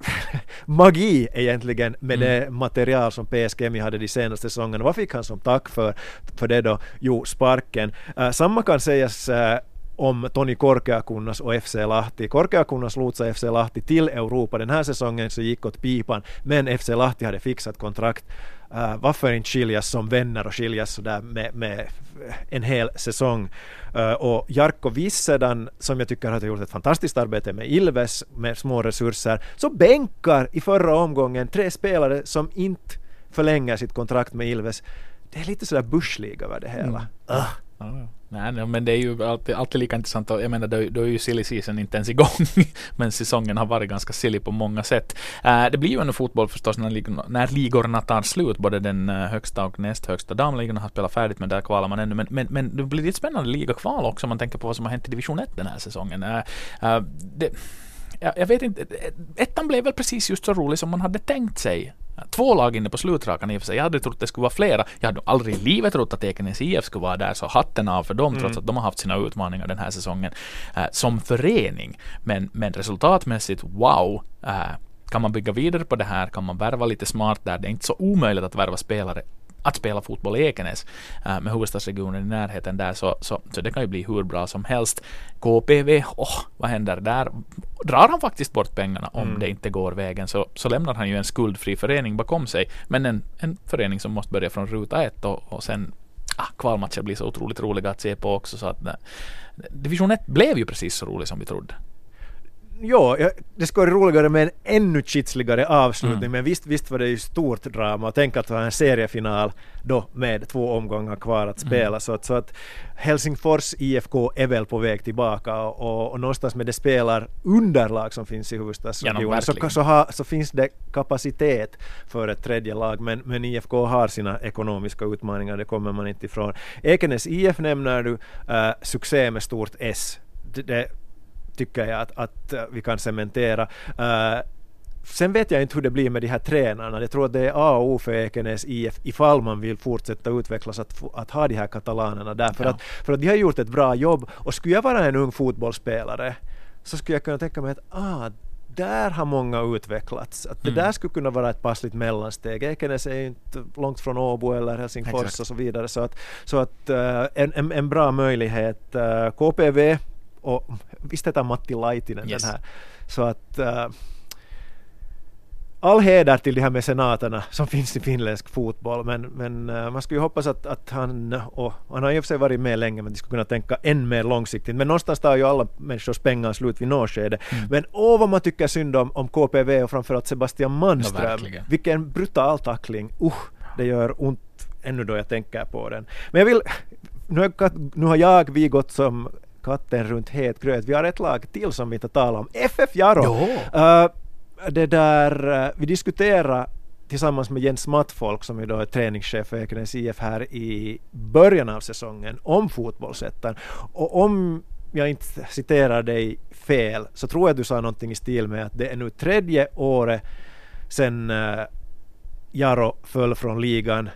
[laughs] magi egentligen med mm. det material som PSG hade de senaste säsongerna. Vad fick han som tack för, för det då? Jo, sparken. Uh, samma kan sägas uh, om Toni Korkeakunnas och FC Lahti. Korkeakunnas lotsade FC Lahti till Europa. Den här säsongen så gick åt pipan, men FC Lahti hade fixat kontrakt. Uh, varför inte skiljas som vänner och skiljas sådär med, med en hel säsong? Uh, och Jarkko Vissedan, som jag tycker har gjort ett fantastiskt arbete med Ilves med små resurser, så bänkar i förra omgången tre spelare som inte förlänger sitt kontrakt med Ilves. Det är lite sådär bushliga över det hela. Mm. Uh. Ja, Nej, men det är ju alltid, alltid lika intressant. Och jag menar, då, då är ju silly season inte ens igång. [laughs] men säsongen har varit ganska silly på många sätt. Uh, det blir ju ändå fotboll förstås när, ligorna, när ligorna tar slut. Både den uh, högsta och näst högsta damligorna har spelat färdigt, men där kvalar man ännu. Men, men, men det blir ett spännande ligakval också om man tänker på vad som har hänt i division 1 den här säsongen. Uh, det, jag, jag vet inte, ettan blev väl precis just så rolig som man hade tänkt sig. Två lag inne på slutrakan i och för sig. Jag hade trott det skulle vara flera. Jag hade aldrig i livet trott att Ekenäs IF skulle vara där, så hatten av för dem, mm. trots att de har haft sina utmaningar den här säsongen äh, som förening. Men, men resultatmässigt, wow! Äh, kan man bygga vidare på det här? Kan man värva lite smart där? Det är inte så omöjligt att värva spelare att spela fotboll i Ekenäs äh, med huvudstadsregionen i närheten där så, så, så det kan ju bli hur bra som helst. KPV, oh, vad händer där? Drar han faktiskt bort pengarna om mm. det inte går vägen så, så lämnar han ju en skuldfri förening bakom sig. Men en, en förening som måste börja från ruta ett och, och sen ah, kvalmatcher blir så otroligt roliga att se på också så att eh, Division 1 blev ju precis så rolig som vi trodde ja, det skulle vara roligare med en ännu kitsligare avslutning, mm. men visst, visst var det ju stort drama. Tänk att ha en seriefinal då med två omgångar kvar att spela. Mm. Så, att, så att Helsingfors IFK är väl på väg tillbaka och, och någonstans med det spelar underlag som finns i huvudstadsregionen ja, så, så, ha, så finns det kapacitet för ett tredje lag, men, men IFK har sina ekonomiska utmaningar, det kommer man inte ifrån. Ekenäs IF nämner du, uh, succé med stort S. Det, det, tycker jag att, att vi kan cementera. Uh, Sen vet jag inte hur det blir med de här tränarna. Jag tror att det är A och O för Ekenäs IF ifall man vill fortsätta utvecklas att, att ha de här katalanerna där. För, Ja. att, för att de har gjort ett bra jobb. Och skulle jag vara en ung fotbollsspelare så skulle jag kunna tänka mig att ah, där har många utvecklats. Att det Mm. där skulle kunna vara ett passligt mellansteg. Ekenäs är ju inte långt från Åbo eller Helsingfors Exakt. och så vidare. Så att, så att eh, en, en, en bra möjlighet. Uh, KPV och visst heter Matti Laitinen Yes. den här. Så att eh, all heder till de här mecenaterna som finns i finländsk fotboll men, men eh, man skulle ju hoppas att, att han, och han har ju för sig varit med länge men de skulle kunna tänka än mer långsiktigt men någonstans tar ju alla människors pengar slut vid något skede. Mm. Men åh vad man tycker synd om, om KPV och framförallt Sebastian Manström. verkligen. Vilken brutal tackling. Usch, det gör ont ännu då jag tänker på den. Men jag vill, nu har, kat- nu har jag, vi gått som katten runt het gröt. Vi har ett lag till som vi inte talar om. FF Jaro. Uh, det där, uh, vi diskuterade tillsammans med Jens Mattfolk som ju då är träningschef för Ekenäs IF här i början av säsongen om fotbollsettan. Och om jag inte citerar dig fel så tror jag du sa någonting i stil med att det är nu tredje året sedan uh, Jaro föll från ligan.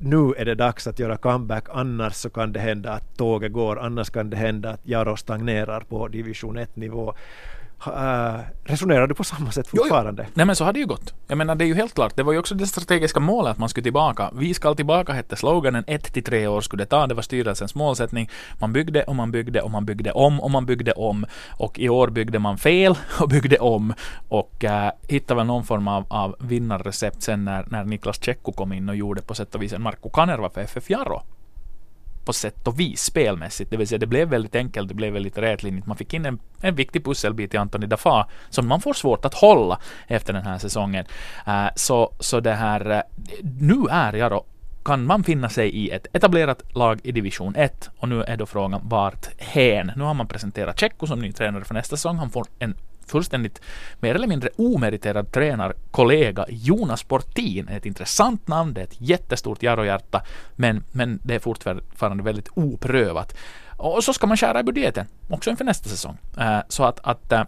Nu är det dags att göra comeback, annars så kan det hända att tåget går, annars kan det hända att Jaro stagnerar på division 1-nivå. Uh, resonerar du på samma sätt Jo, jo. fortfarande? Nej men så har det ju gått. Jag menar det är ju helt klart, det var ju också det strategiska målet att man skulle tillbaka. Vi ska tillbaka hette sloganen, ett till tre år skulle det ta, det var styrelsens målsättning. Man byggde och man byggde och man byggde om och man byggde om. Och i år byggde man fel [laughs] och byggde om och äh, hittade väl någon form av, av vinnarrecept sen när, när Niklas Tjecko kom in och gjorde på sätt och vis en Marko Kanerva för FF Jaro på sätt och vis spelmässigt. Det vill säga det blev väldigt enkelt, det blev väldigt rätlinjigt. Man fick in en, en viktig pusselbit i Antoni Dafa som man får svårt att hålla efter den här säsongen. Uh, så, så det här, eh, nu är jag då kan man finna sig i ett etablerat lag i division 1 och nu är då frågan vart hän? Nu har man presenterat Tjecko som ny tränare för nästa säsong. Han får en fullständigt mer eller mindre omeriterad tränarkollega Jonas Portin. Ett intressant namn, det är ett jättestort Jarrohjärta, men, men det är fortfarande väldigt oprövat. Och så ska man skära i budgeten, också inför nästa säsong. Eh, så att, att eh,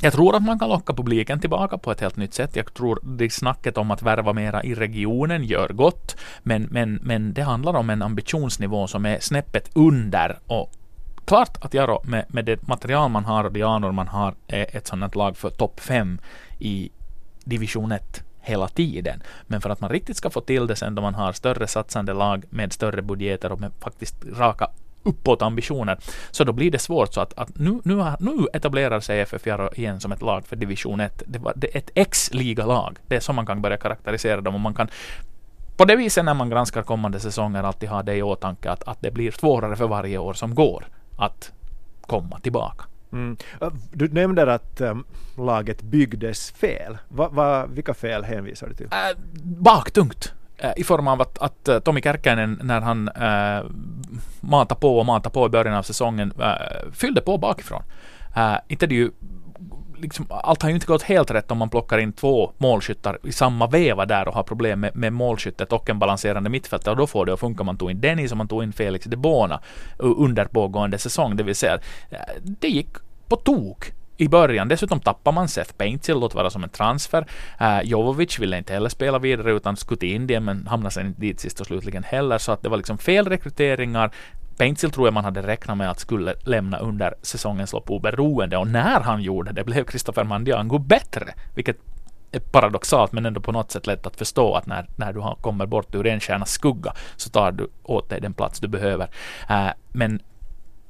jag tror att man kan locka publiken tillbaka på ett helt nytt sätt. Jag tror det snacket om att värva mera i regionen gör gott, men, men, men det handlar om en ambitionsnivå som är snäppet under och klart att Jaro med, med det material man har och de anor man har är ett sådant lag för topp 5 i division 1 hela tiden. Men för att man riktigt ska få till det sen då man har större satsande lag med större budgeter och med faktiskt raka uppåt ambitioner, så då blir det svårt. Så att, att nu, nu, nu etablerar sig FF Jaro igen som ett lag för division 1. Det, var, det är ett X-liga lag. Det är så man kan börja karaktärisera dem och man kan på det viset när man granskar kommande säsonger alltid ha det i åtanke att, att det blir svårare för varje år som går att komma tillbaka. Mm. Du nämnde att um, laget byggdes fel. Va, va, vilka fel hänvisar du till? Äh, baktungt. Äh, I form av att, att äh, Tommy Kärkkäinen när han äh, matade på och matade på i början av säsongen äh, fyllde på bakifrån. Äh, inte det ju Liksom, allt har ju inte gått helt rätt om man plockar in två målskyttar i samma veva där och har problem med, med målskyttet och en balanserande mittfältare och då får det att funka. Man tog in Dennis och man tog in Felix de Bona under pågående säsong. Det vill säga, eh, det gick på tok i början. Dessutom tappar man Seth Paintsill, låt vara som en transfer. Uh, Jovovic ville inte heller spela vidare utan skulle till Indien men hamnade sen inte dit sist och slutligen heller. Så att det var liksom fel rekryteringar. Paintsill tror jag man hade räknat med att skulle lämna under säsongens lopp oberoende och när han gjorde det blev Christopher Mandiango bättre, vilket är paradoxalt men ändå på något sätt lätt att förstå att när, när du kommer bort ur en stjärnas skugga så tar du åt dig den plats du behöver. Äh, men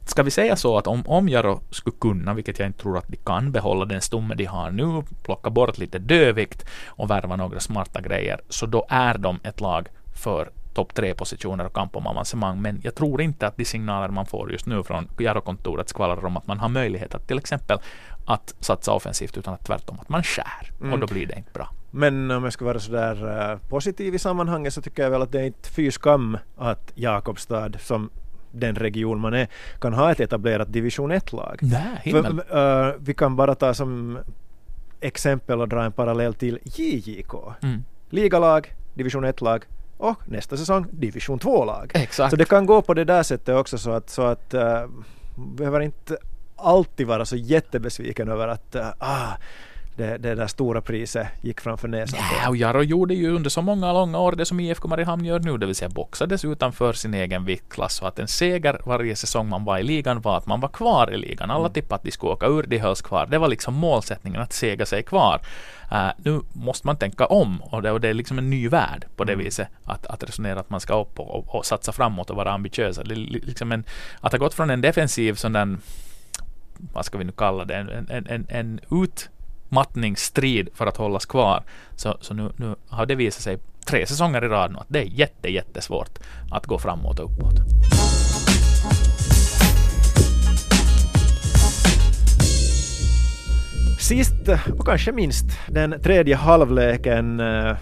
Ska vi säga så att om, om Jaro skulle kunna, vilket jag inte tror att de kan, behålla den stomme de har nu, plocka bort lite dövikt och värva några smarta grejer, så då är de ett lag för topp tre positioner och kamp om avancemang. Men jag tror inte att de signaler man får just nu från Jaro-kontoret skvallrar om att man har möjlighet att till exempel att satsa offensivt utan att tvärtom att man skär. Mm. Och då blir det inte bra. Men om jag ska vara sådär uh, positiv i sammanhanget så tycker jag väl att det är inte fy skam att Jakobstad som den region man är kan ha ett etablerat division 1-lag. Nej, himmel. För, uh, vi kan bara ta som exempel och dra en parallell till JJK. Mm. Ligalag, division 1-lag och nästa säsong division 2-lag. Exakt. Så det kan gå på det där sättet också så att, så att uh, behöver inte alltid vara så jättebesviken över att uh, ah, det, det där stora priset gick framför näsan på. Ja, och Jaro gjorde ju under så många långa år det som IFK Mariehamn gör nu, det vill säga boxades utanför sin egen viktklass. Och att en seger varje säsong man var i ligan var att man var kvar i ligan. Alla tippade att de skulle åka ur, de hölls kvar. Det var liksom målsättningen att sega sig kvar. Uh, nu måste man tänka om och det, och det är liksom en ny värld på det Mm. viset. Att, att resonera att man ska upp och, och, och satsa framåt och vara li- liksom en, att ha gått från en defensiv sån där, vad ska vi nu kalla det, en, en, en, en utmattningsstrid för att hållas kvar. Så, så nu, nu har det visat sig tre säsonger i rad nu att det är jätte, jättesvårt att gå framåt och uppåt. Sist och kanske minst den tredje halvleken. Eh,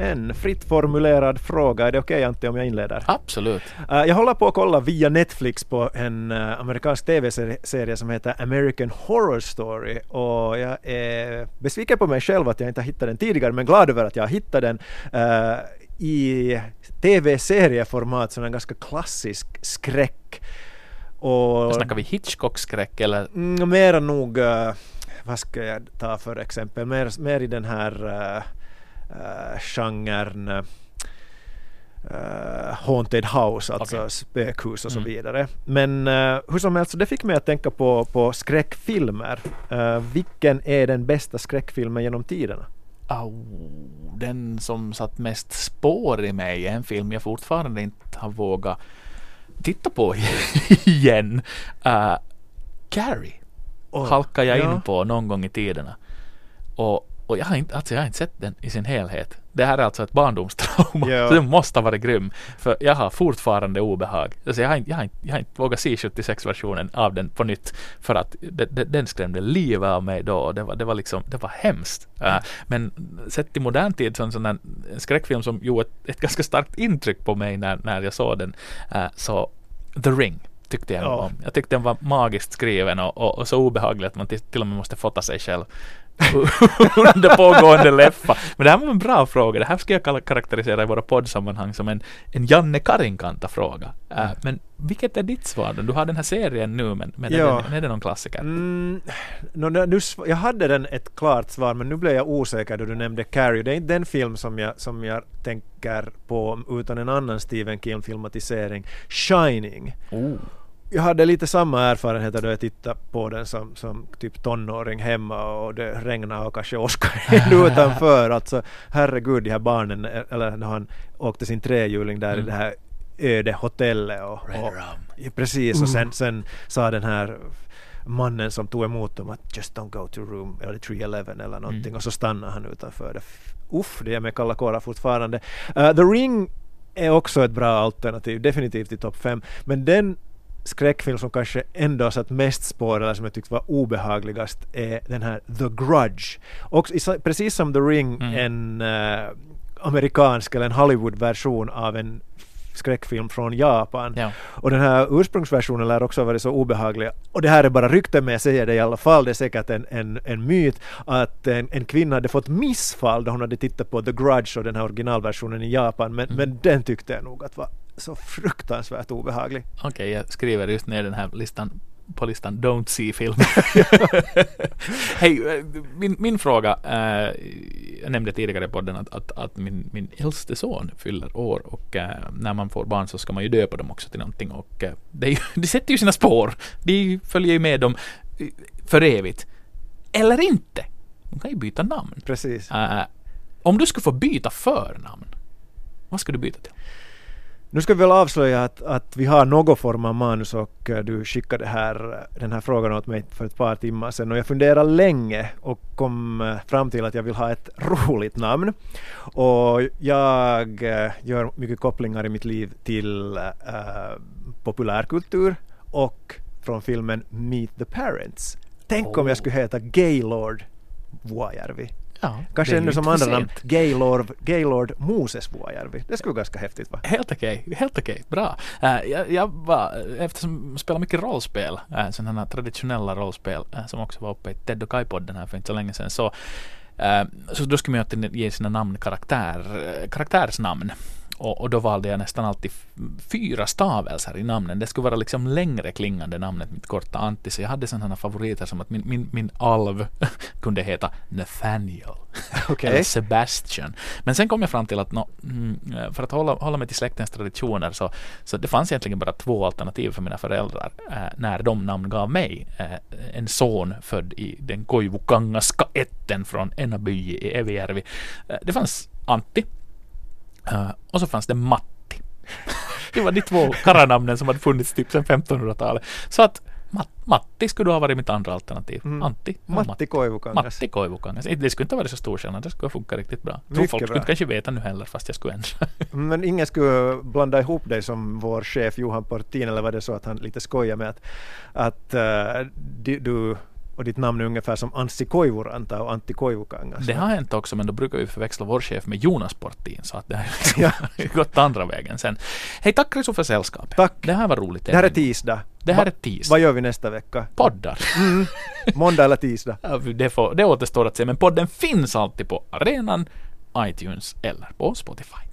en fritt formulerad fråga. Är det okej Antti om jag inleder? Absolut. Eh, Jag håller på att kolla via Netflix på en eh, amerikansk tv-serie som heter American Horror Story och jag är besviken på mig själv att jag inte har hittat den tidigare men glad över att jag har hittat den eh, i tv-serieformat som en ganska klassisk skräck. Och Snackar vi Hitchcock-skräck eller? Mm, mera nog, vad ska jag ta för exempel, mer, mer i den här uh, uh, genren uh, Haunted House, alltså Okej. spökhus och så Mm. vidare. Men eh, hur som helst, det fick mig att tänka på, på skräckfilmer. Eh, vilken är den bästa skräckfilmen genom tiderna? Au, den som satt mest spår i mig är en film jag fortfarande inte har vågat titta på [laughs] igen. Uh, Carrie Oj, halkar jag ja. in på någon gång i tiderna. Och, och jag, har inte, alltså jag har inte sett den i sin helhet. Det här är alltså ett barndomstrauma. Så [laughs] den måste ha varit grym. För jag har fortfarande obehag. Alltså jag, har inte, jag, har inte, jag har inte vågat se 76-versionen av den på nytt. För att de, de, den skrämde livet av mig då. Det var, det var liksom, det var hemskt. Uh, men sett i modern tid så en sån där skräckfilm som gjorde ett, ett ganska starkt intryck på mig när, när jag såg den. Uh, så The Ring tyckte jag Ja. om. Jag tyckte den var magiskt skriven och, och, och så obehaglig att man till, till och med måste fota sig själv [laughs] under pågående läffa. Men det här var en bra fråga. Det här ska jag karaktärisera i våra poddsammanhang som en, en Janne Karinkanta-fråga. Äh, men vilket är ditt svar då? Du har den här serien nu, men, men är, den, är det någon klassiker? Mm, nå, nu, jag hade den ett klart svar men nu blev jag osäker då du nämnde Carrie. Det är inte den film som jag, som jag tänker på utan en annan Stephen King-filmatisering. Shining. Oh. Jag hade lite samma erfarenheter då jag tittade på den som, som typ tonåring hemma och det regnade och kanske åskade [laughs] utanför. Alltså herregud de här barnen, eller när han åkte sin trehjuling där i Mm. det här öde hotellet och, och. Ja, precis, och sen, sen sa den här mannen som tog emot dem att just don't go to room eller 311 eller någonting Mm. och så stannade han utanför. Det, uff, det ger mig kalla kårar fortfarande. Uh, The Ring är också ett bra alternativ, definitivt i topp fem. Men den skräckfilm som kanske ändå satt mest spår eller som jag tyckte var obehagligast är den här The Grudge. Och precis som The Ring Mm. en eh, amerikansk eller en Hollywood-version av en skräckfilm från Japan. Ja. Och den här ursprungsversionen lär också ha varit så obehaglig. Och det här är bara rykten men jag säger det i alla fall. Det är säkert en, en, en myt att en, en kvinna hade fått missfall då hon hade tittat på The Grudge och den här originalversionen i Japan. Men, Mm. men den tyckte jag nog att var så fruktansvärt obehaglig. Okej, jag skriver just ner den här listan på listan Don't see-film. [laughs] Hej, eh, min, min fråga. Eh, jag nämnde tidigare i podden att, att, att min, min äldste son fyller år och eh, när man får barn så ska man ju döpa dem också till någonting och eh, det, [laughs] det sätter ju sina spår. De följer ju med dem eh, för evigt. Eller inte. De kan ju byta namn. Precis. Eh, om du skulle få byta förnamn, vad skulle du byta till? Nu ska vi väl avslöja att, att vi har någon form av manus och eh, du skickade här, den här frågan åt mig för ett par timmar sedan och jag funderade länge och kom eh, fram till att jag vill ha ett [laughs] roligt namn. Och jag eh, gör mycket kopplingar i mitt liv till eh, populärkultur och från filmen Meet the Parents. Tänk om jag Oh. skulle heta Gaylord Vuojärvi. Ja, Kanske ännu som andra namn. Gaylord, Gaylord Moses Vuojärvi. Det skulle vara ganska häftigt va? Helt okej, helt okej, bra. Eh, jag, jag var, eftersom jag spelar mycket rollspel, uh, sådana här traditionella rollspel uh, som också var uppe i Ted och Kai-podden här för inte så länge sedan, så, eh, så då skulle man ju ge sina namn karaktär, karaktärsnamn. Och, och då valde jag nästan alltid fyra stavelser i namnen. Det skulle vara liksom längre klingande namnet, mitt korta Antti. Så jag hade sådana favoriter som att min, min, min alv [laughs] kunde heta Nathaniel. [laughs] Okej. Eller Sebastian. Men sen kom jag fram till att nå, mm, för att hålla, hålla mig till släktens traditioner så, så det fanns egentligen bara två alternativ för mina föräldrar eh, när de namngav mig. Eh, en son född i den Koivukangaska ätten från en by i Evijärvi. Eh, det fanns Antti eh, och så fanns det Matti. det var de två karranamnen som hade funnits typ sedan 1500-talet. Så att Mat- Matti skulle ha varit mitt andra alternativ. Mm. Antti och Matti Koivukangas. Matti Koivukangas. Det skulle inte ha varit så stor skillnad. Det skulle funka riktigt bra. Tror folk bra. skulle kanske veta nu heller fast jag skulle ändra. Men ingen skulle blanda ihop dig som vår chef Johan Portin eller var det så att han lite skojar med att, att eh, du, du och ditt namn är ungefär som Anssi Koivuranta och Antti Koivukangas. Det har hänt också men då brukar vi förväxla vår chef med Jonas Portin så att det [laughs] [laughs] har liksom Ja. gått andra vägen sen. Hej tack Risu för sällskapet. Tack. Det här var roligt. Det här är tisdag. Det här är tisdag. Vad gör vi nästa vecka? Poddar. Mm. Måndag eller tisdag? [laughs] Det, får, det återstår att se men podden finns alltid på arenan, iTunes eller på Spotify.